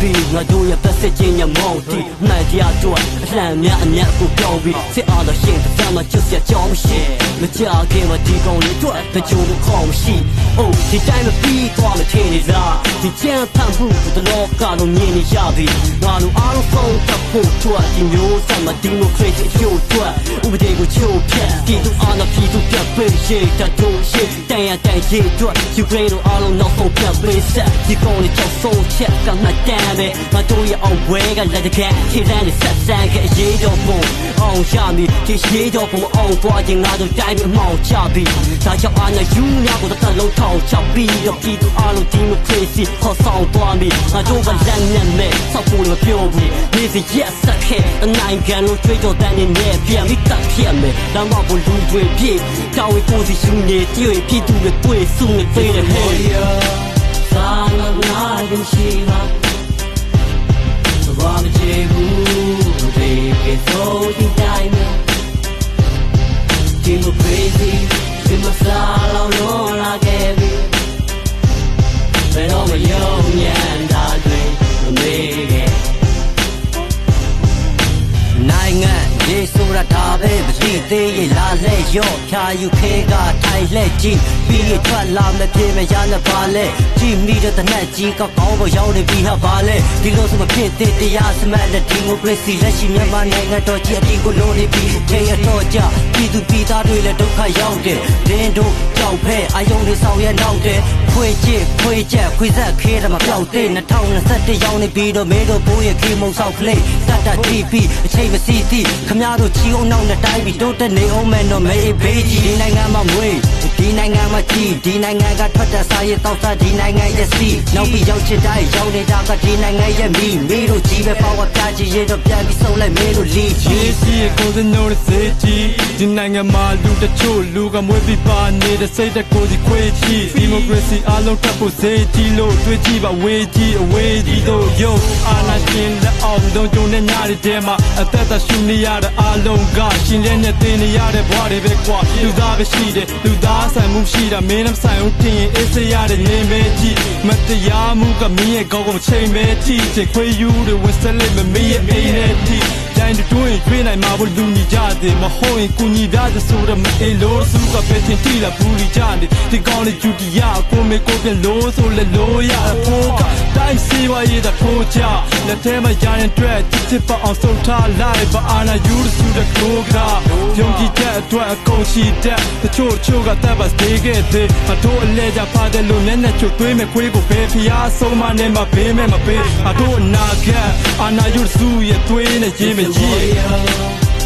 ပေါင်းစစ်ပြီးငါတို့ရဲ့သက်စစ်ချင်းညမောင်းတီမှန်တရားတို့အလှမ်းများအမြတ်ကိုပြောင်းပြီးစစ်အားတော့ရှင်တစ်စမ်းမှကျွတ်ရကြောင်းမရှိမကြခင်မှာဒီကောင်လေးတို့တကြိုးခေါင်းမရှိအိုးဒီတိုင်းမပြီးသွားမထင်နေလားဒီချမ်းဖန်မှုတလောကတော့မြင်နေရပြီငါတို့အားလုံးဆုံးတပ်ဖို့တို့ဒီမျိုးဆက်မှာဒီမိုကရေစီအကျိုးတို့ဥပဒေကိုချိုးဖျက်ပြည်သူအာဏာပြည်သူပြတ်ပေးရှိတတ်တို့ရှိတန်ရတန်ရေးတို့ယူကရိန်းတို့အားလုံးနောက်ဆုံးပြတ်ပေးဆက်ဒီကောင်လေးကြောက်ဆုံးချက်ကမှတ်တမ်းပဲငါတို့ရဲ့အောင်ပွဲကလက်တကက်ခြေစမ်းနဲ့ဆက်ဆန်းကအရေးတော်ပုံအောင်ရမည်ဒီရေးတော်ပုံအောင်သွားခြင်းငါတို့တိုင်းအမောင်ချပြီးဒါကြောင့်အာဏာယူများကိုတစ်လုံးထောင်ချပြီးတော့ပြည်သူအားလုံးဒီမိုကရေစီခေါ်ဆောင်သွားမည်ငါတို့ကလက်နဲ့မဲ့ဆောက်ဖို့လည်းမပြောဘူးနေစီရက်ဆက်ခဲ့နိုင်ငံလုံးတွေးကြောတန်းနေပြန်ပြီးတက်ဖြစ်မယ်လမ်းမပေါ်လူတွေပြေတောင်းဝေကိုစီရှင်နေတွေ့ပြည်သူတွေတွေ့စုနေသေးတယ်ဟဲ့ Sana nadim shiva Ram jebu Baby so in time Jimo crazy Jimo sala no la kebi Pero me yo nyan da dwe Me ge နိုင်ငံ ရေးဆိုတာဒါပဲမသိသေးရင်လာလဲရော့ဖြာယူခဲကထိုင်လက်ကြည့်ပြီးရထွက်လာမပြေမရနဲ့ပါလဲကြည့်မိတဲ့တနက်ကြီးကကောင်းပေါ်ရောက်နေပြီဟာပါလဲဒီလိုဆိုမဖြစ်သေးတရားစမတ်တဲ့ဒီမိုကရေစီလက်ရှိမြန်မာနိုင်ငံတော်ကြီးအပြင်ကိုလိုနေပြီခေရတော့ကြပြည်သူပြည်သားတွေလည်းဒုက္ခရောက်တယ်ဒင်းတို့ကြောက်ဖဲအယုံတွေဆောင်ရနောက်တယ်ခွေချစ်ခွေချက်ခွေဆက်ခဲတယ်မပြောက်တဲ့2021ရောက်နေပြီတော့မဲတို့ဘိုးရဲ့ခေမုံဆောက်ကလေးတတ်တတ် TP အချိန်မစီသည့်ခမားတို့ချီအောင်နောက်နဲ့တိုင်းပြီးတိုးတက်နေအောင်မယ်တော့မဲဘေးကြီးဒီနိုင်ငံမှာမွေးဒီနိုင်ငံမှာကြီးဒီနိုင်ငံကထွက်တဲ့စာရေးတောက်စားဒီနိုင်ငံရဲ့စီနောက်ပြီးရောက်ချင်တိုင်းရောက်နေတာကဒီနိုင်ငံရဲ့မိမိတို့ကြီးပဲပေါ့ဝပြချင်ရတော့ပြန်ပြီးဆုံးလိုက်မဲတို့လီကြီးရေးစီကိုစနိုးတဲ့စေကြီးဒီနိုင်ငံမှာလူတချို့လူကမွေးပြီးပါနေတဲ့စိတ်တကိုစီခွေးချီဒီမိုကရေစီအလုံးထပ်ဖို့စေကြီးလို့တွေးကြည့်ပါဝေးကြီးအဝေးကြီးတို့ယုံအာနာရှင်လက် အောင်တုံကြုံတဲ့ညတွေထဲမှာအသက်သက်ရှူနေရတဲ့အလုံးကရှင်လက်နဲ့တင်နေရတဲ့ဘဝတွေပဲကွာလူသားပဲရှိတယ်လူသားဆိုင်မှုရှိတာမင်းနဲ့ဆိုင်အောင်တင်ရင်အေးစေရတဲ့နေမဲကြီးမတရားမှုကမင်းရဲ့ကောင်းကောင်းချိန်မဲကြီးချင်ခွေးယူတွေဝစ်စလက်မမင်းရဲ့အိမ်နဲ့ကြီးတိုင်းတွင် တွေ့နိုင်မှာဘလူညီကြတယ်မဟုတ်ရင်ကိုညီပြတဲ့ဆိုတော့မအေးလို့စုကပဲတင်တီလာဘူးလီကြတယ်ဒီကောင်းလေးဂျူတီယာကိုမေကိုပြလို့ဆိုလေလို့ရဖို့ကတိုင်းစီဝါရတဲ့ထိုးချလက်ထဲမှာရရင်တွေ့ချစ်ချစ်ပအောင်ဆုံးထားလိုက်ပါအာနာယူရစုတဲ့ကိုကယုံကြည်တဲ့အတွက်အကုန်ရှိတဲ့တချို့တချို့ကတပ်ပါစေခဲ့တဲ့အတို့အလဲကြဖားတယ်လို့နဲ့နဲ့ချို့တွေးမဲ့ခွေးကိုပဲဖျားဆုံးမနဲ့မပေးမဲ့မပေးအတို့အနာကအာနာယူရစုရဲ့တွေးနဲ့ရေးမကြီး